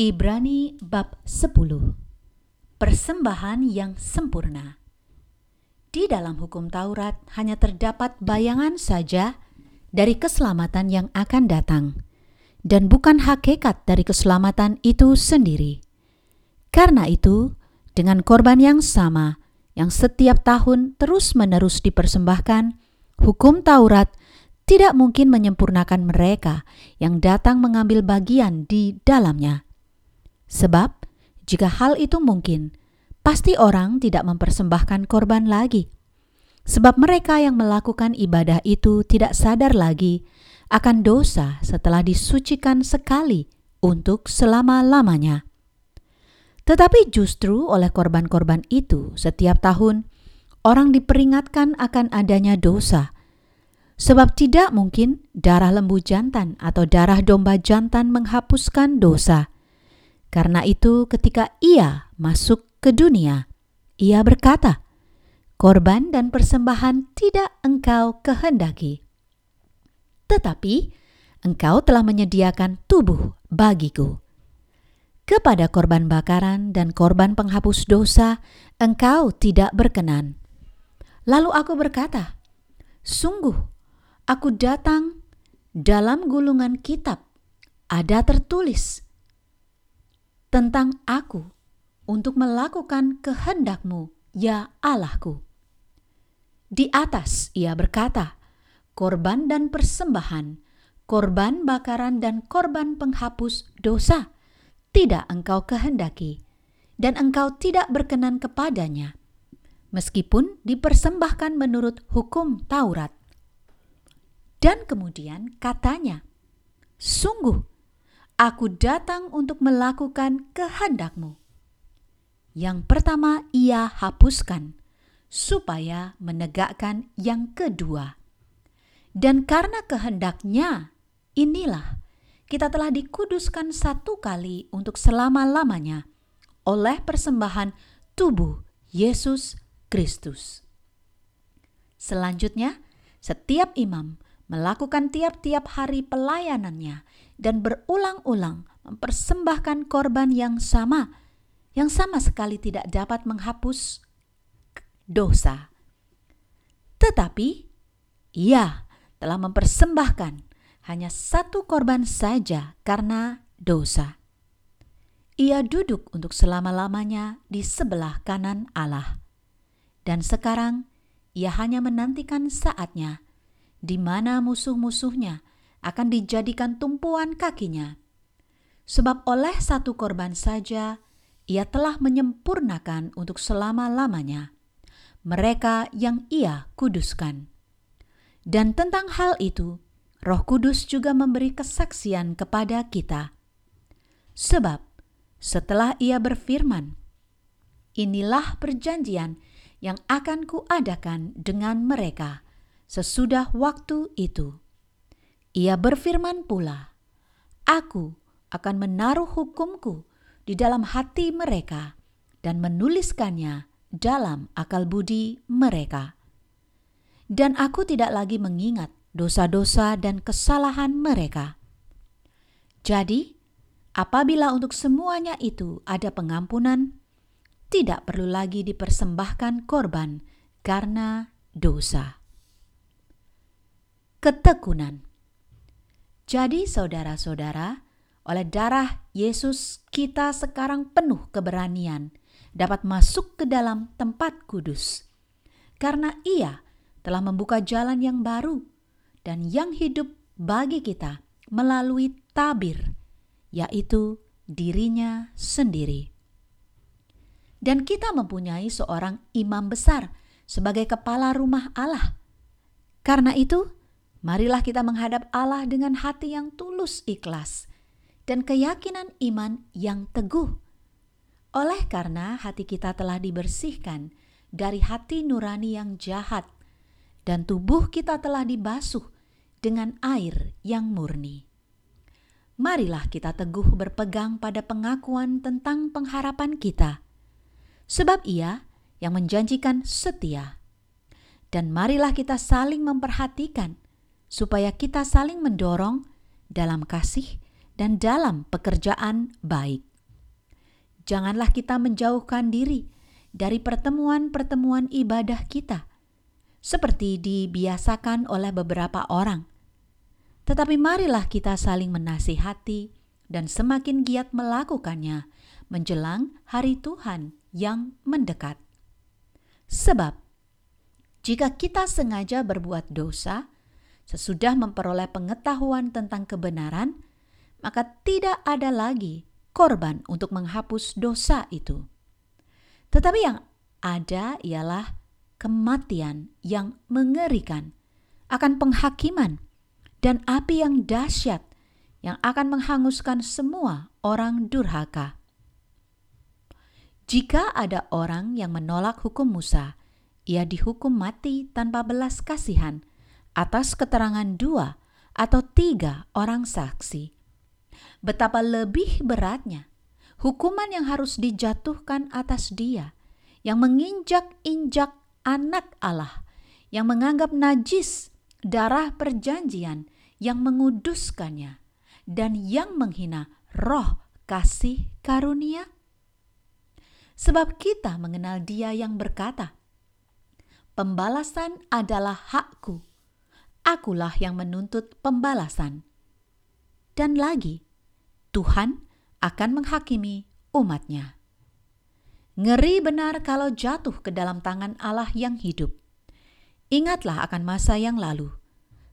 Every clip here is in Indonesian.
Ibrani bab 10 Persembahan yang sempurna Di dalam hukum Taurat hanya terdapat bayangan saja dari keselamatan yang akan datang dan bukan hakikat dari keselamatan itu sendiri. Karena itu, dengan korban yang sama yang setiap tahun terus-menerus dipersembahkan, hukum Taurat tidak mungkin menyempurnakan mereka yang datang mengambil bagian di dalamnya. Sebab, jika hal itu mungkin, pasti orang tidak mempersembahkan korban lagi. Sebab mereka yang melakukan ibadah itu tidak sadar lagi akan dosa setelah disucikan sekali untuk selama-lamanya. Tetapi justru oleh korban-korban itu, setiap tahun orang diperingatkan akan adanya dosa, sebab tidak mungkin darah lembu jantan atau darah domba jantan menghapuskan dosa. Karena itu, ketika ia masuk ke dunia, ia berkata, "Korban dan persembahan tidak engkau kehendaki, tetapi engkau telah menyediakan tubuh bagiku." Kepada korban bakaran dan korban penghapus dosa, engkau tidak berkenan. Lalu aku berkata, "Sungguh, aku datang dalam gulungan kitab, ada tertulis." Tentang aku untuk melakukan kehendakmu, ya Allahku. Di atas ia berkata, korban dan persembahan, korban bakaran dan korban penghapus dosa, tidak engkau kehendaki, dan engkau tidak berkenan kepadanya, meskipun dipersembahkan menurut hukum Taurat. Dan kemudian katanya, Sungguh, Aku datang untuk melakukan kehendakmu. Yang pertama ia hapuskan, supaya menegakkan yang kedua. Dan karena kehendaknya, inilah kita telah dikuduskan satu kali untuk selama-lamanya oleh persembahan tubuh Yesus Kristus. Selanjutnya, setiap imam melakukan tiap-tiap hari pelayanannya dan berulang-ulang mempersembahkan korban yang sama, yang sama sekali tidak dapat menghapus dosa. Tetapi ia telah mempersembahkan hanya satu korban saja karena dosa. Ia duduk untuk selama-lamanya di sebelah kanan Allah. Dan sekarang ia hanya menantikan saatnya di mana musuh-musuhnya akan dijadikan tumpuan kakinya. Sebab oleh satu korban saja, ia telah menyempurnakan untuk selama-lamanya mereka yang ia kuduskan. Dan tentang hal itu, Roh Kudus juga memberi kesaksian kepada kita. Sebab setelah ia berfirman, "Inilah perjanjian yang akan kuadakan dengan mereka." Sesudah waktu itu. Ia berfirman pula, Aku akan menaruh hukumku di dalam hati mereka dan menuliskannya dalam akal budi mereka. Dan aku tidak lagi mengingat dosa-dosa dan kesalahan mereka. Jadi, apabila untuk semuanya itu ada pengampunan, tidak perlu lagi dipersembahkan korban karena dosa ketekunan. Jadi, saudara-saudara, oleh darah Yesus, kita sekarang penuh keberanian dapat masuk ke dalam tempat kudus, karena Ia telah membuka jalan yang baru dan yang hidup bagi kita melalui tabir, yaitu dirinya sendiri. Dan kita mempunyai seorang imam besar sebagai kepala rumah Allah. Karena itu, Marilah kita menghadap Allah dengan hati yang tulus ikhlas dan keyakinan iman yang teguh. Oleh karena hati kita telah dibersihkan dari hati nurani yang jahat dan tubuh kita telah dibasuh dengan air yang murni. Marilah kita teguh berpegang pada pengakuan tentang pengharapan kita, sebab Ia yang menjanjikan setia. Dan marilah kita saling memperhatikan supaya kita saling mendorong dalam kasih dan dalam pekerjaan baik. janganlah kita menjauhkan diri dari pertemuan-pertemuan ibadah kita, seperti dibiasakan oleh beberapa orang. Tetapi marilah kita saling menasihati dan semakin giat melakukannya menjelang hari Tuhan yang mendekat. Sebab, jika kita sengaja berbuat dosa, sesudah memperoleh pengetahuan tentang kebenaran, maka tidak ada lagi korban untuk menghapus dosa itu. Tetapi yang ada ialah kematian yang mengerikan, akan penghakiman, dan api yang dahsyat yang akan menghanguskan semua orang durhaka. Jika ada orang yang menolak hukum Musa, ia dihukum mati tanpa belas kasihan atas keterangan dua atau tiga orang saksi. Betapa lebih beratnya hukuman yang harus dijatuhkan atas dia yang menginjak-injak anak Allah, yang menganggap najis darah perjanjian yang menguduskannya, dan yang menghina roh kasih karunia? Sebab kita mengenal dia yang berkata, Pembalasan adalah hakku, akulah yang menuntut pembalasan. Dan lagi, Tuhan akan menghakimi umatnya. Ngeri benar kalau jatuh ke dalam tangan Allah yang hidup. Ingatlah akan masa yang lalu.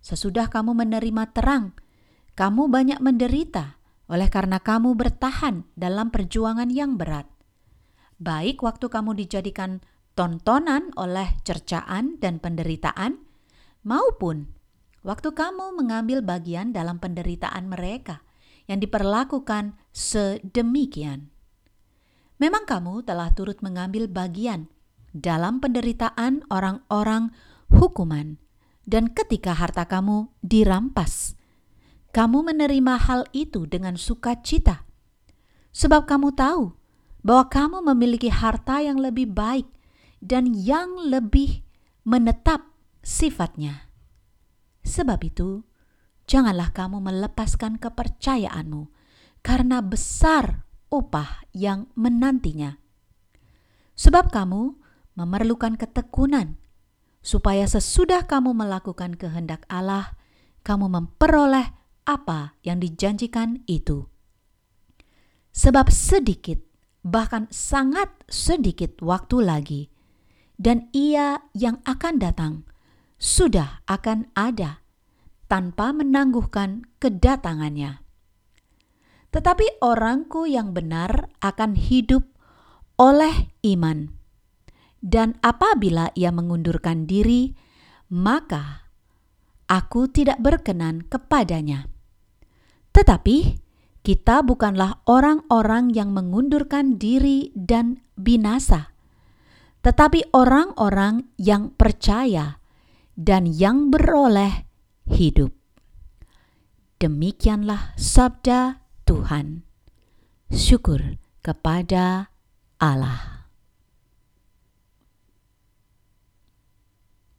Sesudah kamu menerima terang, kamu banyak menderita oleh karena kamu bertahan dalam perjuangan yang berat. Baik waktu kamu dijadikan tontonan oleh cercaan dan penderitaan, maupun waktu kamu mengambil bagian dalam penderitaan mereka yang diperlakukan sedemikian. Memang kamu telah turut mengambil bagian dalam penderitaan orang-orang hukuman, dan ketika harta kamu dirampas, kamu menerima hal itu dengan sukacita, sebab kamu tahu bahwa kamu memiliki harta yang lebih baik dan yang lebih menetap sifatnya. Sebab itu, janganlah kamu melepaskan kepercayaanmu, karena besar upah yang menantinya. Sebab kamu memerlukan ketekunan, supaya sesudah kamu melakukan kehendak Allah, kamu memperoleh apa yang dijanjikan itu. Sebab sedikit, bahkan sangat sedikit waktu lagi, dan ia yang akan datang sudah akan ada tanpa menangguhkan kedatangannya. Tetapi orangku yang benar akan hidup oleh iman. Dan apabila ia mengundurkan diri, maka aku tidak berkenan kepadanya. Tetapi kita bukanlah orang-orang yang mengundurkan diri dan binasa, tetapi orang-orang yang percaya dan yang beroleh hidup. Demikianlah sabda Tuhan. Syukur kepada Allah.